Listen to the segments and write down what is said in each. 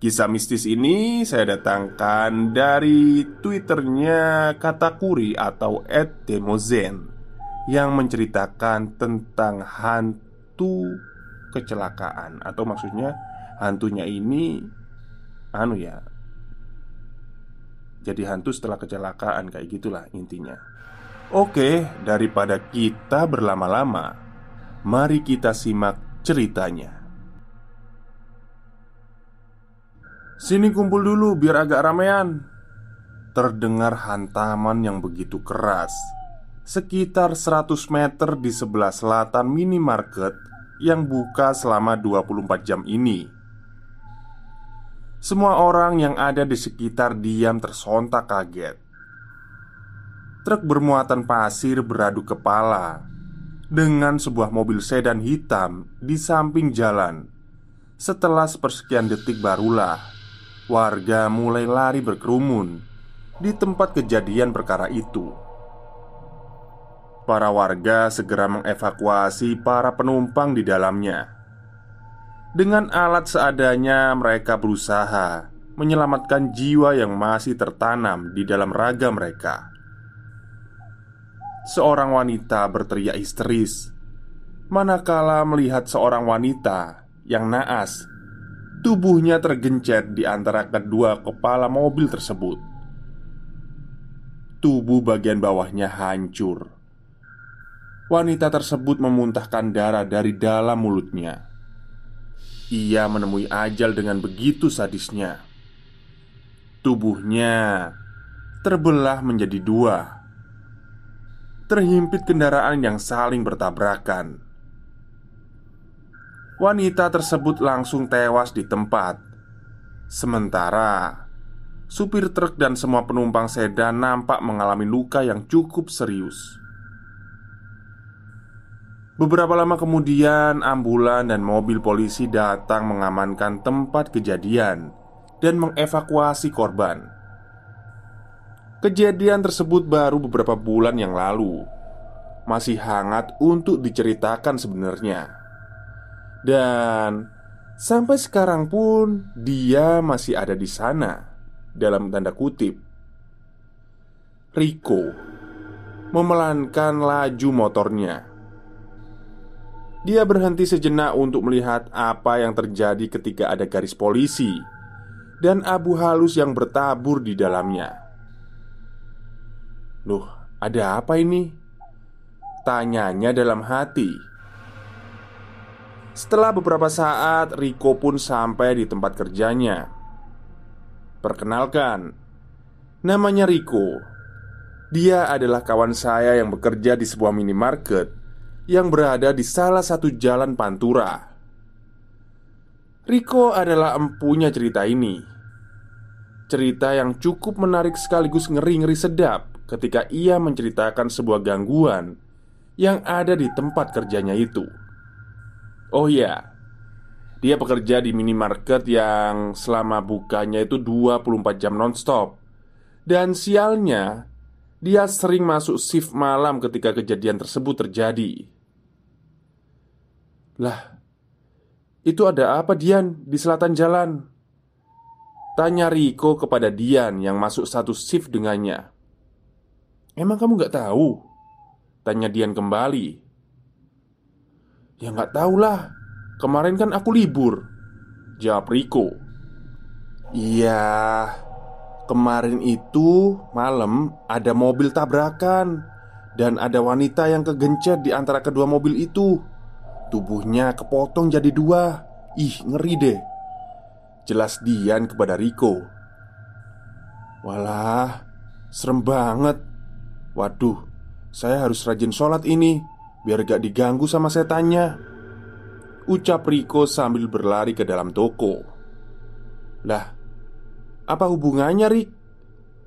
Kisah mistis ini saya datangkan dari twitternya Katakuri atau @demozen yang menceritakan tentang hantu kecelakaan atau maksudnya hantunya ini anu ya jadi hantu setelah kecelakaan kayak gitulah intinya. Oke, daripada kita berlama-lama, mari kita simak ceritanya. Sini kumpul dulu biar agak ramean. Terdengar hantaman yang begitu keras Sekitar 100 meter di sebelah selatan minimarket Yang buka selama 24 jam ini. Semua orang yang ada di sekitar diam tersontak kaget. Truk bermuatan pasir beradu kepala Dengan sebuah mobil sedan hitam di samping jalan. Setelah sepersekian detik barulah warga mulai lari berkerumun di tempat kejadian perkara itu. Para warga segera mengevakuasi para penumpang di dalamnya. Dengan alat seadanya, mereka berusaha menyelamatkan jiwa yang masih tertanam di dalam raga mereka. Seorang wanita berteriak histeris, manakala melihat seorang wanita yang naas Tubuhnya tergencet di antara kedua kepala mobil tersebut. Tubuh bagian bawahnya hancur. Wanita tersebut memuntahkan darah dari dalam mulutnya. Ia menemui ajal dengan begitu sadisnya. Tubuhnya terbelah menjadi dua, terhimpit kendaraan yang saling bertabrakan. Wanita tersebut langsung tewas di tempat. Sementara supir truk dan semua penumpang sedan nampak mengalami luka yang cukup serius. Beberapa lama kemudian, ambulan dan mobil polisi datang mengamankan tempat kejadian dan mengevakuasi korban. Kejadian tersebut baru beberapa bulan yang lalu, masih hangat untuk diceritakan sebenarnya. Dan sampai sekarang pun dia masih ada di sana Dalam tanda kutip. Rico Memelankan laju motornya. Dia berhenti sejenak untuk melihat apa yang terjadi ketika ada garis polisi Dan abu halus yang bertabur di dalamnya. Loh, ada apa ini? Tanyanya dalam hati setelah beberapa saat, Riko pun sampai di tempat kerjanya. Perkenalkan, namanya Riko. Dia adalah kawan saya yang bekerja di sebuah minimarket yang berada di salah satu jalan Pantura. Riko adalah empunya cerita ini. Cerita yang cukup menarik sekaligus ngeri-ngeri sedap ketika ia menceritakan sebuah gangguan yang ada di tempat kerjanya itu. Oh iya. Dia bekerja di minimarket yang selama bukanya itu 24 jam nonstop. Dan sialnya Dia sering masuk shift malam ketika kejadian tersebut terjadi. Lah Itu ada apa Dian di selatan jalan? Tanya Riko kepada Dian yang masuk satu shift dengannya. Emang kamu gak tahu? Tanya Dian kembali Ya nggak tahu lah. Kemarin kan aku libur. Jawab Riko. Iya. Kemarin itu malam ada mobil tabrakan Dan ada wanita yang kegencet di antara kedua mobil itu. Tubuhnya kepotong jadi dua. Ih ngeri deh. Jelas Dian kepada Riko. Walah Serem banget. Waduh Saya harus rajin sholat ini Biar gak diganggu sama setannya. Ucap Riko sambil berlari ke dalam toko. Lah Apa hubungannya Rik?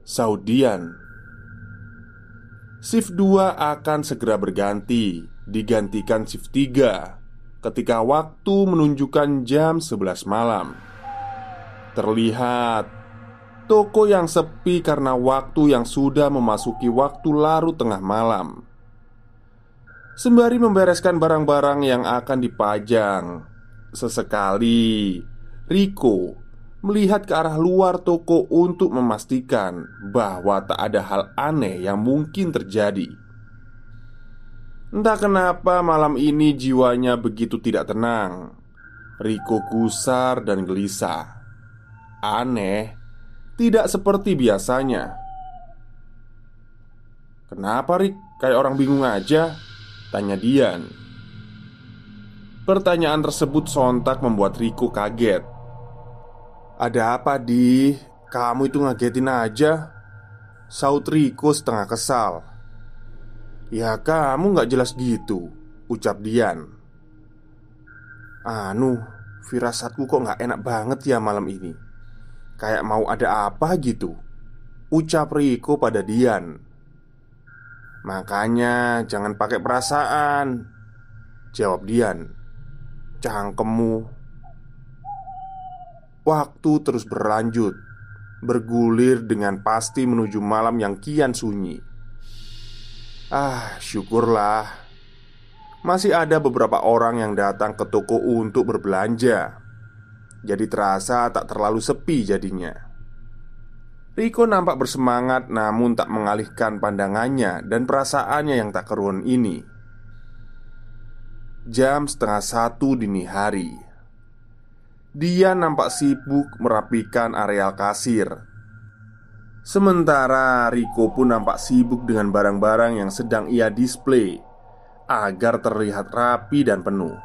Saudian. Shift 2 akan segera berganti. Digantikan shift 3 Ketika waktu menunjukkan jam 11 malam. Terlihat Toko yang sepi karena waktu yang sudah memasuki waktu larut tengah malam Sembari membereskan barang-barang yang akan dipajang Sesekali Riko melihat ke arah luar toko untuk memastikan bahwa tak ada hal aneh yang mungkin terjadi. Entah kenapa malam ini jiwanya begitu tidak tenang. Riko gusar dan gelisah. Aneh Tidak seperti biasanya. Kenapa Rik? Kayak orang bingung aja Tanya Dian Pertanyaan tersebut sontak membuat Riko kaget. Ada apa di? Kamu itu ngagetin aja. Saut Riko setengah kesal. Ya kamu gak jelas gitu Ucap Dian. Anu Firasatku kok gak enak banget ya malam ini. Kayak mau ada apa gitu Ucap Riko pada Dian Makanya jangan pakai perasaan. Jawab Dian. Cangkemmu. Waktu terus berlanjut Bergulir dengan pasti menuju malam yang kian sunyi. Ah, syukurlah. Masih ada beberapa orang yang datang ke toko untuk berbelanja. Jadi terasa tak terlalu sepi jadinya Riko nampak bersemangat namun tak mengalihkan pandangannya dan perasaannya yang tak keruan ini. Jam setengah satu dini hari. Dia nampak sibuk merapikan areal kasir. Sementara Riko pun nampak sibuk dengan barang-barang yang sedang ia display Agar terlihat rapi dan penuh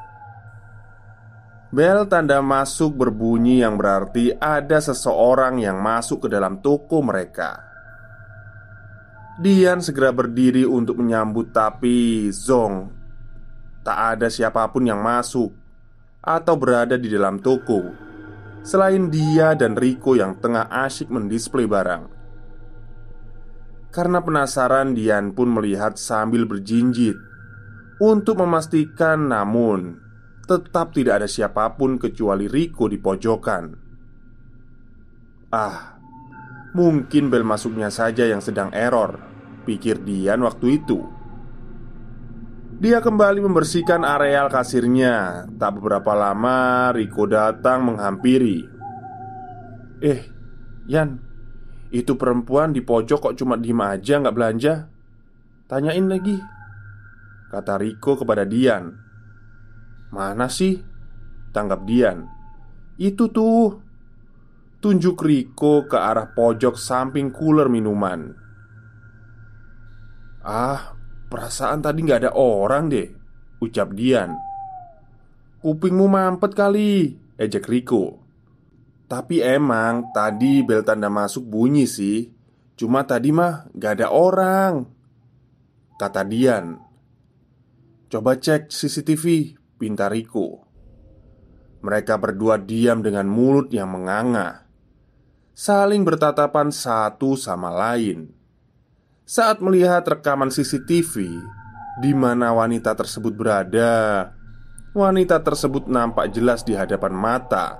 Bel tanda masuk berbunyi yang berarti ada seseorang yang masuk ke dalam toko mereka. Dian segera berdiri untuk menyambut tapi Zong Tak ada siapa pun yang masuk Atau berada di dalam toko Selain dia dan Riko yang tengah asyik mendisplay barang Karena penasaran Dian pun melihat sambil berjinjit Untuk memastikan namun tetap tidak ada siapa pun kecuali Riko di pojokan. Ah, mungkin bel masuknya saja yang sedang error, pikir Dian waktu itu. Dia kembali membersihkan areal kasirnya. Tak beberapa lama, Riko datang menghampiri. "Eh, Yan, itu perempuan di pojok kok cuma diem aja nggak belanja? Tanyain lagi," kata Riko kepada Dian. Mana sih? Tanggap Dian. Itu tuh. Tunjuk Riko ke arah pojok samping cooler minuman. Ah, perasaan tadi nggak ada orang deh Ucap Dian. Kupingmu mampet kali Ejek Riko. Tapi emang tadi bel tanda masuk bunyi sih. Cuma tadi mah gak ada orang Kata Dian. Coba cek CCTV pinta Riko. Mereka berdua diam dengan mulut yang menganga, saling bertatapan satu sama lain. Saat melihat rekaman CCTV di mana wanita tersebut berada, Wanita tersebut nampak jelas di hadapan mata,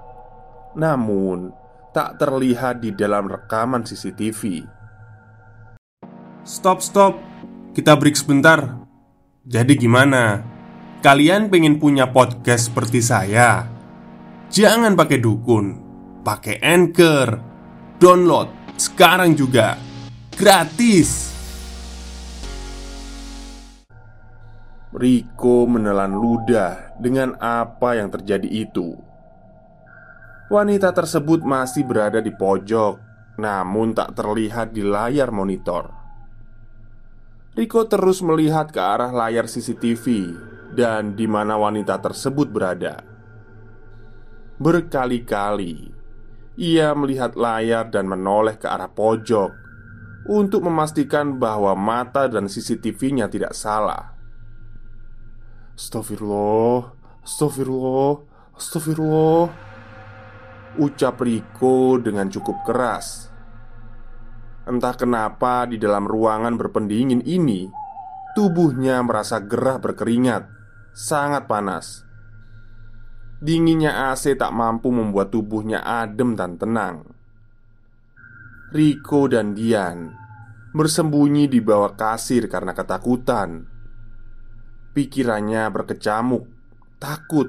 namun tak terlihat di dalam rekaman CCTV. Stop, stop. Kita break sebentar. Jadi gimana? Kalian pengen punya podcast seperti saya? Jangan pakai dukun, pakai Anchor. Download sekarang juga. Gratis. Riko menelan ludah dengan apa yang terjadi itu. Wanita tersebut masih berada di pojok, namun tak terlihat di layar monitor. Riko terus melihat ke arah layar CCTV dan di mana wanita tersebut berada. Berkali-kali ia melihat layar dan menoleh ke arah pojok untuk memastikan bahwa mata dan CCTV-nya tidak salah. Astagfirullah, astagfirullah, astagfirullah Ucap Riko dengan cukup keras Entah kenapa di dalam ruangan berpendingin ini Tubuhnya merasa gerah berkeringat Sangat panas Dinginnya AC tak mampu membuat tubuhnya adem dan tenang Riko dan Dian Bersembunyi di bawah kasir karena ketakutan Pikirannya berkecamuk, takut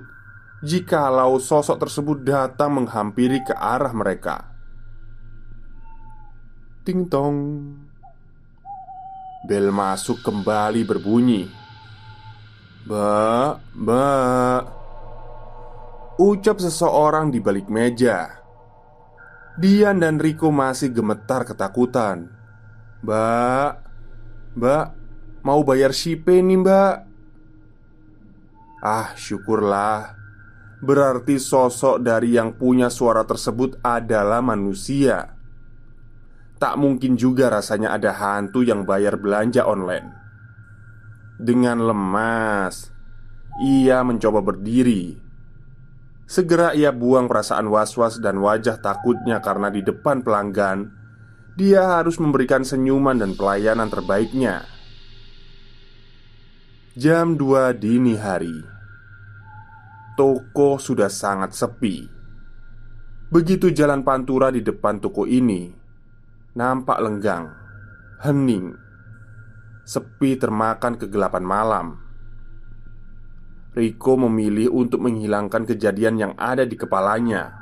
jikalau sosok tersebut datang menghampiri ke arah mereka. Ting tong, bel masuk kembali berbunyi. Mbak, mbak, ucap seseorang di balik meja. Dian dan Riko masih gemetar ketakutan. Mbak, mbak, mau bayar shipe nih mbak Ah, syukurlah. Berarti sosok dari yang punya suara tersebut adalah manusia. Tak mungkin juga rasanya ada hantu yang bayar belanja online. Dengan lemas, ia mencoba berdiri. Segera ia buang perasaan was-was dan wajah takutnya karena di depan pelanggan, dia harus memberikan senyuman dan pelayanan terbaiknya. Jam 2 dini hari Toko sudah sangat sepi Begitu jalan pantura di depan toko ini Nampak lenggang Hening Sepi termakan kegelapan malam. Riko memilih untuk menghilangkan kejadian yang ada di kepalanya.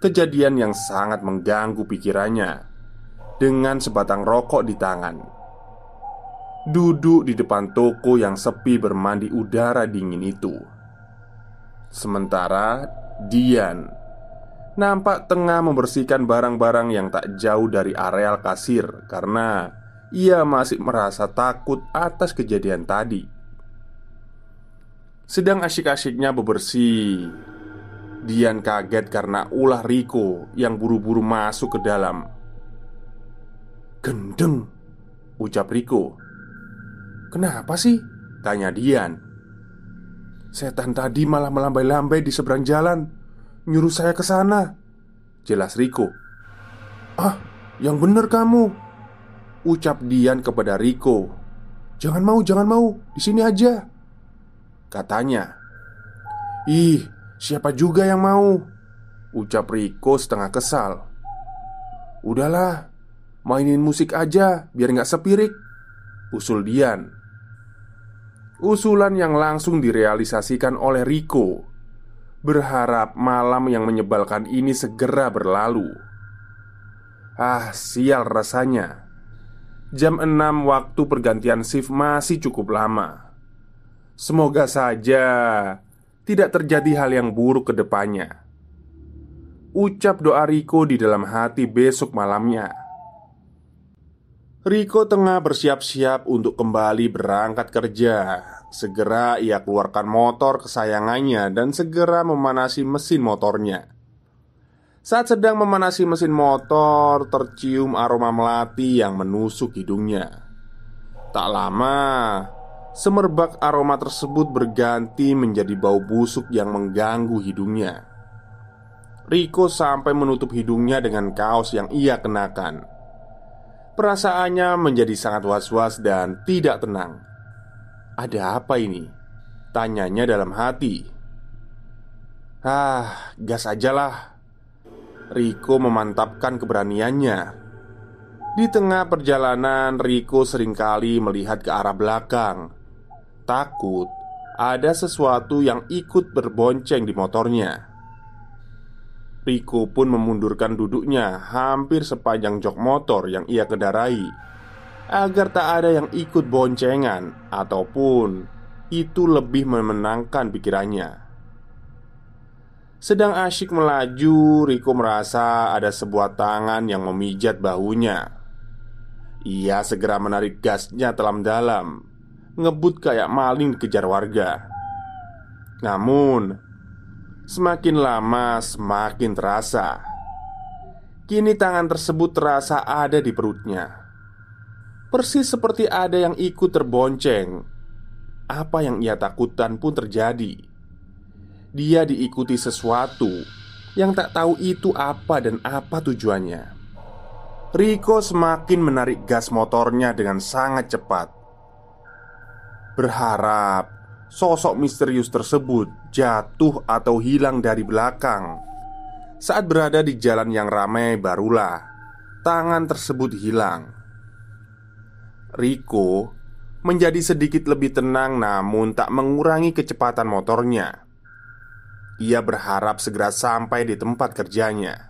Kejadian yang sangat mengganggu pikirannya Dengan sebatang rokok di tangan. Duduk di depan toko yang sepi bermandi udara dingin itu. Sementara Dian nampak tengah membersihkan barang-barang yang tak jauh dari areal kasir karena ia masih merasa takut atas kejadian tadi. Sedang asyik-asyiknya bebersih, Dian kaget karena ulah Riko yang buru-buru masuk ke dalam. "Gendeng," ucap Riko Kenapa sih? Tanya Dian Setan tadi malah melambai-lambai di seberang jalan Nyuruh saya ke sana Jelas Riko Ah, yang bener kamu Ucap Dian kepada Riko Jangan mau, jangan mau. Di sini aja Katanya. Ih, siapa juga yang mau? Ucap Riko setengah kesal. Udahlah Mainin musik aja biar nggak sepirik Usul Dian. Usulan yang langsung direalisasikan oleh Riko Berharap malam yang menyebalkan ini segera berlalu. Ah, sial rasanya Jam 6 waktu pergantian shift masih cukup lama Semoga saja tidak terjadi hal yang buruk ke depannya Ucap doa Riko di dalam hati besok malamnya Riko tengah bersiap-siap untuk kembali berangkat kerja. Segera ia keluarkan motor kesayangannya dan segera memanasi mesin motornya. Saat sedang memanasi mesin motor, tercium aroma melati yang menusuk hidungnya. Tak lama, semerbak aroma tersebut berganti menjadi bau busuk yang mengganggu hidungnya. Riko sampai menutup hidungnya dengan kaos yang ia kenakan. Perasaannya menjadi sangat was-was dan tidak tenang. Ada apa ini? Tanyanya dalam hati Ah, gas aja lah Riko memantapkan keberaniannya. Di tengah perjalanan Riko sering kali melihat ke arah belakang. Takut ada sesuatu yang ikut berbonceng di motornya. Riko pun memundurkan duduknya hampir sepanjang jok motor yang ia kendarai Agar tak ada yang ikut boncengan Ataupun itu lebih memenangkan pikirannya sedang asyik melaju, Riko merasa ada sebuah tangan yang memijat bahunya. Ia segera menarik gasnya dalam-dalam, ngebut kayak maling kejar warga. Namun, semakin lama semakin terasa. Kini tangan tersebut terasa ada di perutnya. Persis seperti ada yang ikut terbonceng. Apa yang ia takutkan pun terjadi dia diikuti sesuatu yang tak tahu itu apa dan apa tujuannya. Riko semakin menarik gas motornya dengan sangat cepat. Berharap sosok misterius tersebut jatuh atau hilang dari belakang. Saat berada di jalan yang ramai, barulah tangan tersebut hilang. Riko menjadi sedikit lebih tenang, namun tak mengurangi kecepatan motornya. Ia berharap segera sampai di tempat kerjanya.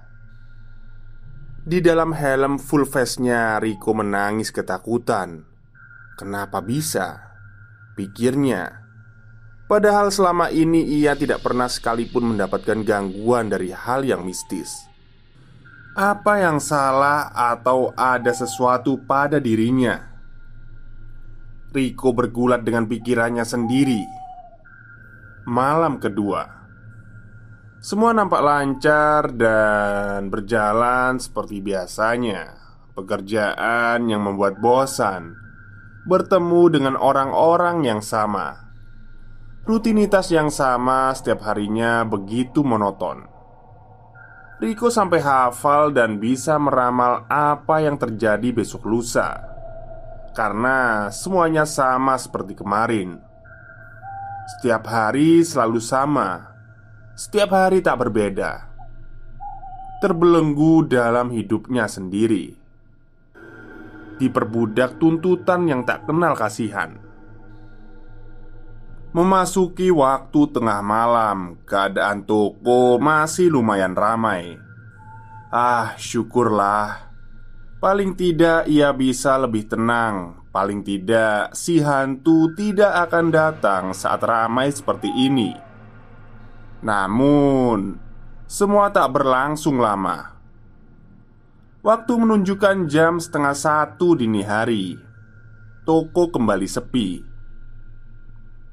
Di dalam helm full face-nya, Riko menangis ketakutan. Kenapa bisa? Pikirnya. Padahal selama ini ia tidak pernah sekalipun mendapatkan gangguan dari hal yang mistis. Apa yang salah atau ada sesuatu pada dirinya? Riko bergulat dengan pikirannya sendiri. Malam kedua, semua nampak lancar dan berjalan seperti biasanya. Pekerjaan yang membuat bosan, bertemu dengan orang-orang yang sama, rutinitas yang sama setiap harinya begitu monoton. Riko sampai hafal dan bisa meramal apa yang terjadi besok lusa, karena semuanya sama seperti kemarin. Setiap hari selalu sama setiap hari tak berbeda, terbelenggu dalam hidupnya sendiri, diperbudak tuntutan yang tak kenal kasihan. Memasuki waktu tengah malam, keadaan toko masih lumayan ramai. Ah, syukurlah. Paling tidak ia bisa lebih tenang. Paling tidak si hantu tidak akan datang saat ramai seperti ini. Namun, semua tak berlangsung lama. Waktu menunjukkan jam setengah satu dini hari. Toko kembali sepi.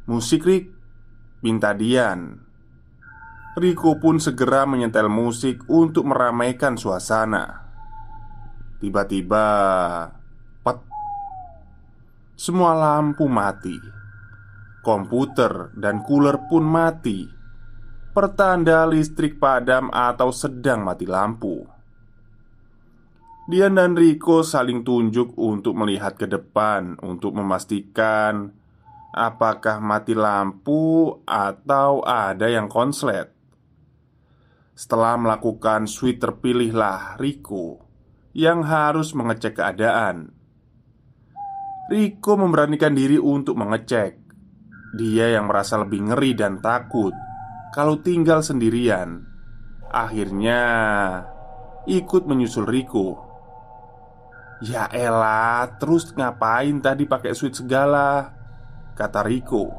Musik Rik, minta Dian. Riko pun segera menyetel musik untuk meramaikan suasana. Tiba-tiba, pet, semua lampu mati. Komputer dan cooler pun mati pertanda listrik padam atau sedang mati lampu. Dian dan Riko saling tunjuk untuk melihat ke depan untuk memastikan apakah mati lampu atau ada yang konslet. Setelah melakukan sweet terpilihlah Riko yang harus mengecek keadaan. Riko memberanikan diri untuk mengecek. Dia yang merasa lebih ngeri dan takut kalau tinggal sendirian. Akhirnya ikut menyusul Riko. Ya elah, terus ngapain tadi pakai sweet segala? Kata Riko.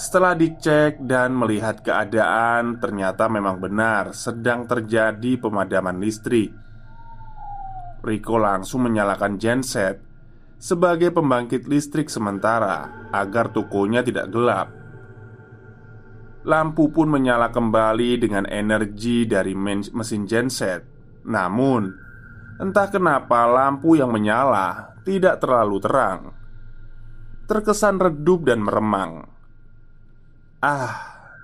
Setelah dicek dan melihat keadaan, ternyata memang benar sedang terjadi pemadaman listrik. Riko langsung menyalakan genset sebagai pembangkit listrik sementara agar tokonya tidak gelap. Lampu pun menyala kembali dengan energi dari mesin genset. Namun, entah kenapa lampu yang menyala tidak terlalu terang. Terkesan redup dan meremang. Ah,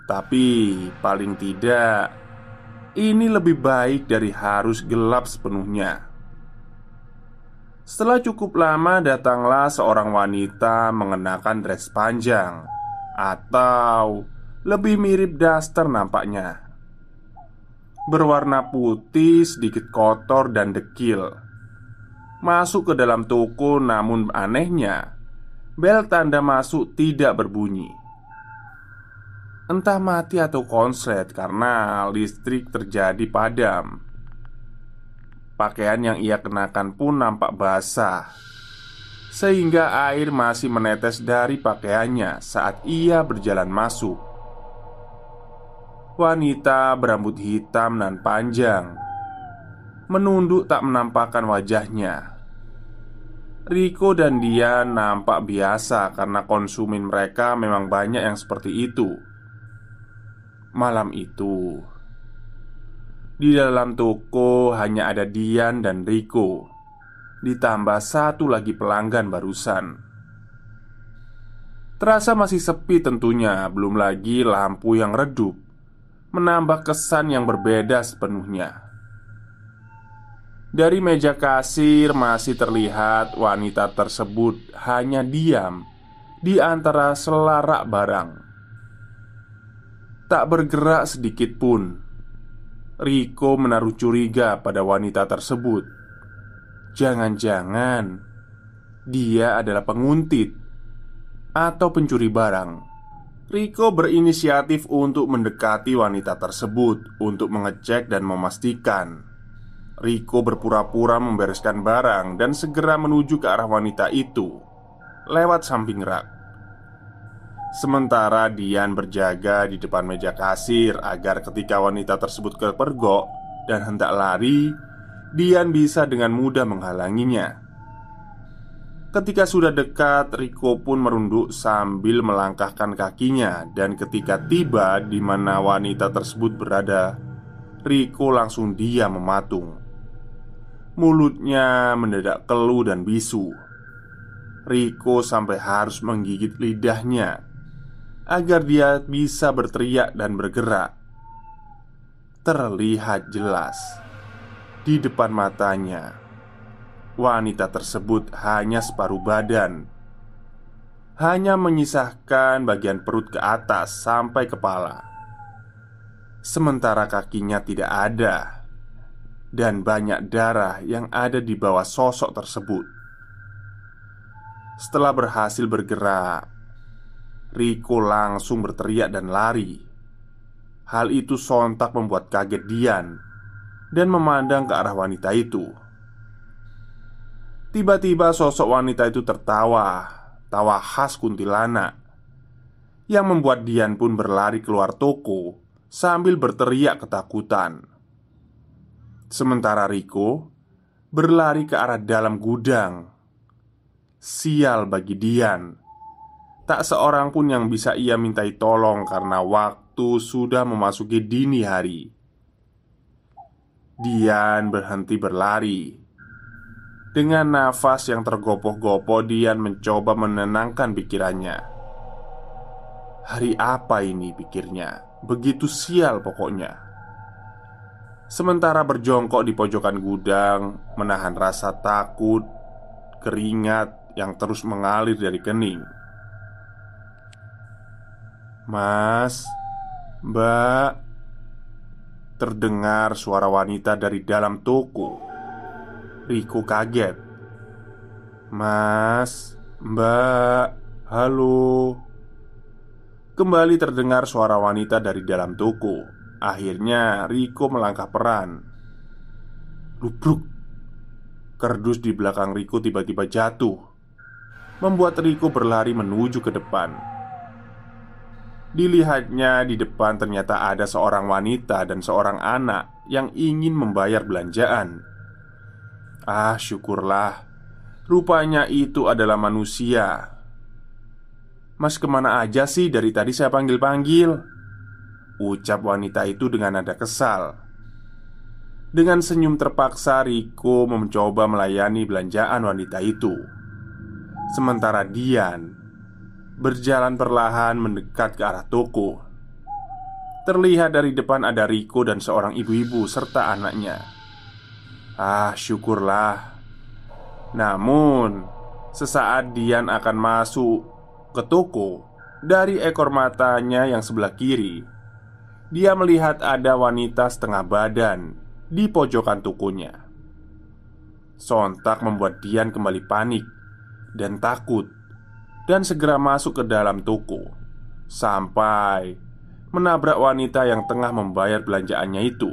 tapi paling tidak ini lebih baik dari harus gelap sepenuhnya. Setelah cukup lama datanglah seorang wanita mengenakan dress panjang Atau lebih mirip daster nampaknya. Berwarna putih, sedikit kotor dan dekil. Masuk ke dalam toko namun anehnya Bel tanda masuk tidak berbunyi. Entah mati atau konslet karena listrik terjadi padam. Pakaian yang ia kenakan pun nampak basah Sehingga air masih menetes dari pakaiannya saat ia berjalan masuk Wanita berambut hitam dan panjang Menunduk tak menampakkan wajahnya. Riko dan dia nampak biasa karena konsumen mereka memang banyak yang seperti itu. Malam itu Di dalam toko hanya ada Dian dan Riko Ditambah satu lagi pelanggan barusan. Terasa masih sepi tentunya Belum lagi lampu yang redup menambah kesan yang berbeda sepenuhnya. Dari meja kasir masih terlihat wanita tersebut hanya diam di antara selarak barang. Tak bergerak sedikit pun. Riko menaruh curiga pada wanita tersebut. Jangan-jangan dia adalah penguntit atau pencuri barang. Riko berinisiatif untuk mendekati wanita tersebut untuk mengecek dan memastikan. Riko berpura-pura membereskan barang dan segera menuju ke arah wanita itu lewat samping rak. Sementara Dian berjaga di depan meja kasir agar ketika wanita tersebut kepergok dan hendak lari, Dian bisa dengan mudah menghalanginya. Ketika sudah dekat, Riko pun merunduk sambil melangkahkan kakinya. Dan ketika tiba di mana wanita tersebut berada Riko langsung diam mematung. Mulutnya mendadak keluh dan bisu. Riko sampai harus menggigit lidahnya Agar dia bisa berteriak dan bergerak. Terlihat jelas Di depan matanya Wanita tersebut hanya separuh badan. Hanya menyisahkan bagian perut ke atas sampai kepala. Sementara kakinya tidak ada Dan banyak darah yang ada di bawah sosok tersebut. Setelah berhasil bergerak Riko langsung berteriak dan lari. Hal itu sontak membuat kaget Dian Dan memandang ke arah wanita itu Tiba-tiba sosok wanita itu tertawa Tawa khas kuntilanak. Yang membuat Dian pun berlari keluar toko Sambil berteriak ketakutan. Sementara Riko Berlari ke arah dalam gudang. Sial bagi Dian. Tak seorang pun yang bisa ia mintai tolong Karena waktu sudah memasuki dini hari. Dian berhenti berlari dengan nafas yang tergopoh-gopoh Dian mencoba menenangkan pikirannya. Hari apa ini pikirnya? Begitu sial pokoknya. Sementara berjongkok di pojokan gudang Menahan rasa takut Keringat yang terus mengalir dari kening. Mas Mbak Terdengar suara wanita dari dalam toko Riko kaget. Mas, mbak, halo. Kembali terdengar suara wanita dari dalam toko. Akhirnya Riko melangkah peran. Lubruk. Kerdus di belakang Riko tiba-tiba jatuh Membuat Riko berlari menuju ke depan. Dilihatnya di depan ternyata ada seorang wanita dan seorang anak yang ingin membayar belanjaan. Ah, syukurlah. Rupanya itu adalah manusia. Mas ke mana aja sih dari tadi saya panggil-panggil? Ucap wanita itu dengan nada kesal. Dengan senyum terpaksa, Riko mencoba melayani belanjaan wanita itu. Sementara Dian berjalan perlahan mendekat ke arah toko. Terlihat dari depan ada Riko dan seorang ibu-ibu serta anaknya. Ah, syukurlah. Namun, sesaat Dian akan masuk ke toko, Dari ekor matanya yang sebelah kiri, dia melihat ada wanita setengah badan di pojokan tukunya. Sontak membuat Dian kembali panik dan takut dan segera masuk ke dalam toko sampai menabrak wanita yang tengah membayar belanjaannya itu.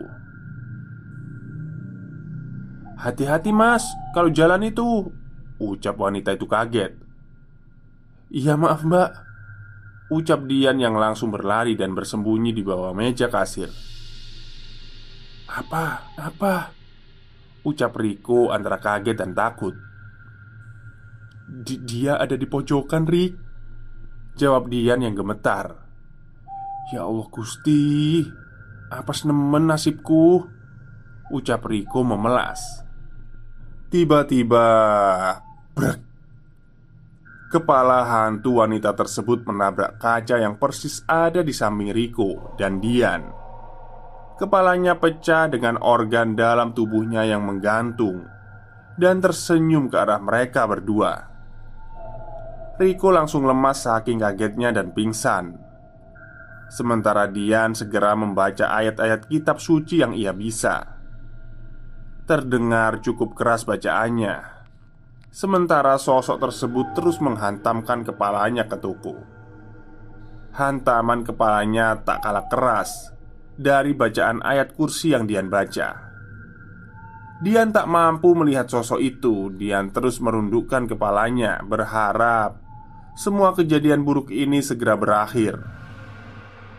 "Hati-hati, Mas, kalau jalan itu," ucap wanita itu kaget. "Iya, maaf, Mbak." Ucap Dian yang langsung berlari dan bersembunyi di bawah meja kasir. "Apa? Apa?" Ucap Riko antara kaget dan takut Dia ada di pojokan Rik Jawab Dian yang gemetar Ya Allah Gusti Apa nemen nasibku Ucap Riko memelas Tiba-tiba Brek Kepala hantu wanita tersebut menabrak kaca yang persis ada di samping Riko dan Dian. Kepalanya pecah dengan organ dalam tubuhnya yang menggantung Dan tersenyum ke arah mereka berdua. Riko langsung lemas saking kagetnya dan pingsan. Sementara Dian segera membaca ayat-ayat kitab suci yang ia bisa Terdengar cukup keras bacaannya Sementara sosok tersebut terus menghantamkan kepalanya ke tuku Hantaman kepalanya tak kalah keras dari bacaan ayat kursi yang Dian baca. Dian tak mampu melihat sosok itu. Dian terus merundukkan kepalanya, berharap semua kejadian buruk ini segera berakhir.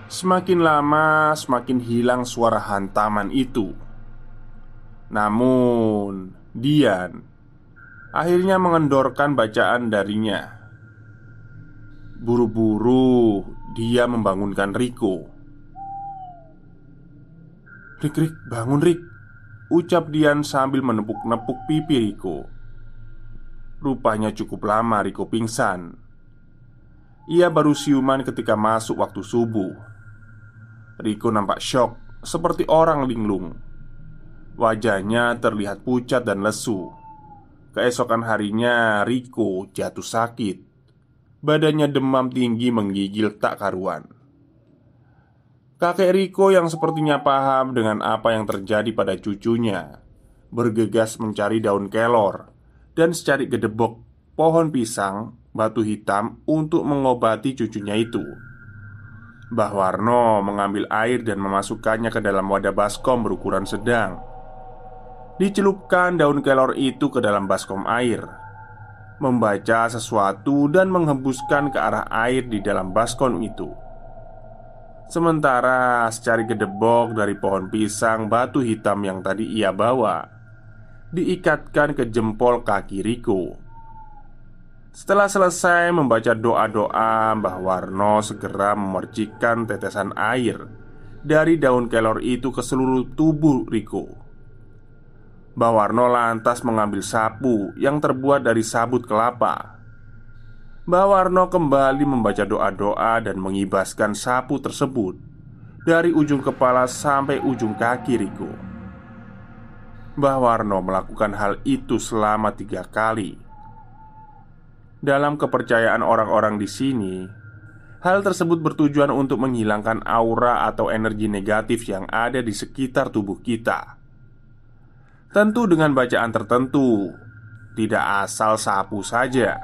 Semakin lama, semakin hilang suara hantaman itu. Namun, Dian akhirnya mengendorkan bacaan darinya. Buru-buru, dia membangunkan Riko. Rik, Rik, bangun Rik Ucap Dian sambil menepuk-nepuk pipi Riko Rupanya cukup lama Riko pingsan Ia baru siuman ketika masuk waktu subuh Riko nampak shock Seperti orang linglung Wajahnya terlihat pucat dan lesu. Keesokan harinya Riko jatuh sakit. Badannya demam tinggi menggigil tak karuan. Kakek Riko yang sepertinya paham dengan apa yang terjadi pada cucunya Bergegas mencari daun kelor Dan secari gedebok pohon pisang batu hitam untuk mengobati cucunya itu. Mbah Warno mengambil air dan memasukkannya ke dalam wadah baskom berukuran sedang Dicelupkan daun kelor itu ke dalam baskom air Membaca sesuatu dan menghembuskan ke arah air di dalam baskom itu. Sementara secari gedebok dari pohon pisang batu hitam yang tadi ia bawa Diikatkan ke jempol kaki Riko. Setelah selesai membaca doa-doa Mbah Warno segera memercikan tetesan air Dari daun kelor itu ke seluruh tubuh Riko Mbah Warno lantas mengambil sapu yang terbuat dari sabut kelapa Mbah Warno kembali membaca doa-doa dan mengibaskan sapu tersebut dari ujung kepala sampai ujung kaki Riko. Mbah Warno melakukan hal itu selama tiga kali. Dalam kepercayaan orang-orang di sini, hal tersebut bertujuan untuk menghilangkan aura atau energi negatif yang ada di sekitar tubuh kita. Tentu dengan bacaan tertentu, tidak asal sapu saja.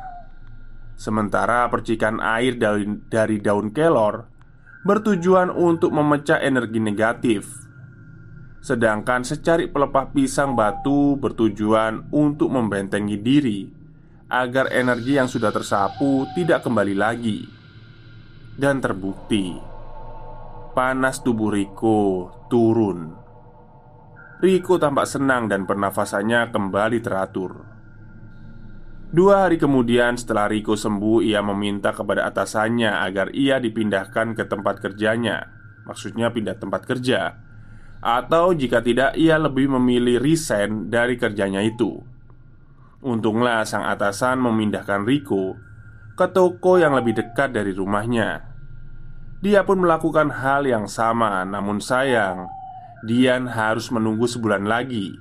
Sementara percikan air dari, dari daun kelor bertujuan untuk memecah energi negatif, sedangkan secari pelepah pisang batu bertujuan untuk membentengi diri agar energi yang sudah tersapu tidak kembali lagi. Dan terbukti, panas tubuh Riko turun. Riko tampak senang dan pernafasannya kembali teratur. Dua hari kemudian setelah Riko sembuh Ia meminta kepada atasannya agar ia dipindahkan ke tempat kerjanya. Maksudnya pindah tempat kerja. Atau jika tidak ia lebih memilih resign dari kerjanya itu. Untunglah sang atasan memindahkan Riko Ke toko yang lebih dekat dari rumahnya. Dia pun melakukan hal yang sama Namun sayang Dian harus menunggu sebulan lagi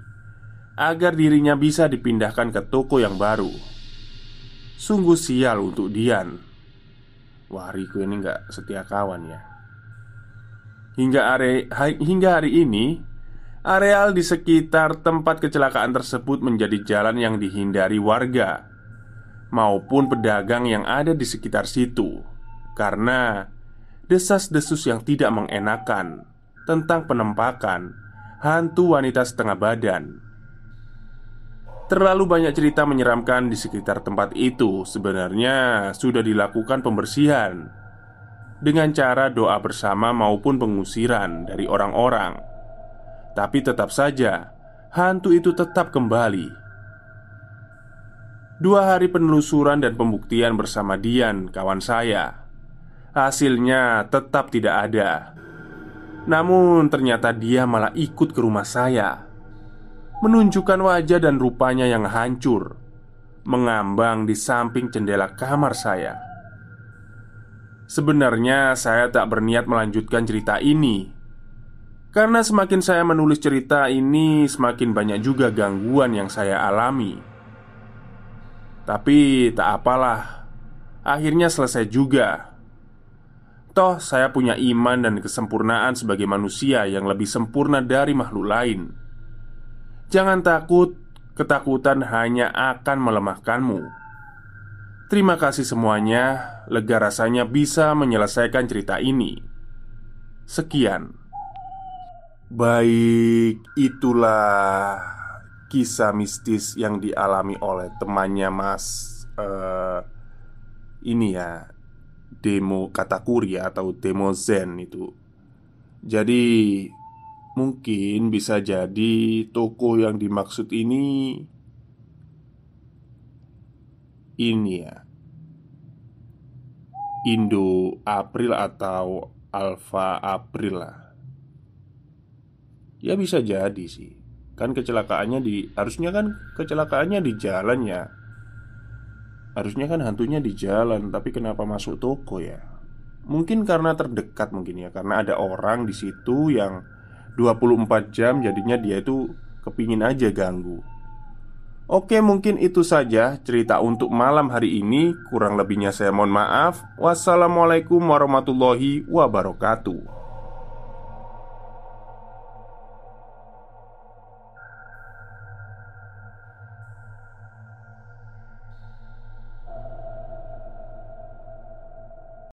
Agar dirinya bisa dipindahkan ke toko yang baru. Sungguh sial untuk Dian. Wah Riko ini nggak setia kawan ya. Hingga hari, hingga hari ini Areal di sekitar tempat kecelakaan tersebut menjadi jalan yang dihindari warga Maupun pedagang yang ada di sekitar situ Karena desas-desus yang tidak mengenakan Tentang penempakan hantu wanita setengah badan Terlalu banyak cerita menyeramkan di sekitar tempat itu. Sebenarnya sudah dilakukan pembersihan dengan cara doa bersama maupun pengusiran dari orang-orang, tapi tetap saja hantu itu tetap kembali. Dua hari penelusuran dan pembuktian bersama Dian, kawan saya, hasilnya tetap tidak ada. Namun, ternyata dia malah ikut ke rumah saya menunjukkan wajah dan rupanya yang hancur, mengambang di samping jendela kamar saya. Sebenarnya, saya tak berniat melanjutkan cerita ini karena semakin saya menulis cerita ini, semakin banyak juga gangguan yang saya alami. Tapi tak apalah, akhirnya selesai juga. Toh, saya punya iman dan kesempurnaan sebagai manusia yang lebih sempurna dari makhluk lain. Jangan takut, ketakutan hanya akan melemahkanmu. Terima kasih semuanya, lega rasanya bisa menyelesaikan cerita ini. Sekian. Baik, itulah kisah mistis yang dialami oleh temannya Mas uh, ini ya demo katakuri atau demo zen itu. Jadi Mungkin bisa jadi toko yang dimaksud ini Ini ya Indo April atau Alfa April lah. Ya bisa jadi sih. Kan kecelakaannya di Harusnya kan kecelakaannya di jalan ya Harusnya kan hantunya di jalan Tapi kenapa masuk toko ya? Mungkin karena terdekat mungkin ya Karena ada orang di situ yang 24 jam jadinya dia itu kepingin aja ganggu. Oke mungkin itu saja cerita untuk malam hari ini. Kurang lebihnya saya mohon maaf. Wassalamualaikum warahmatullahi wabarakatuh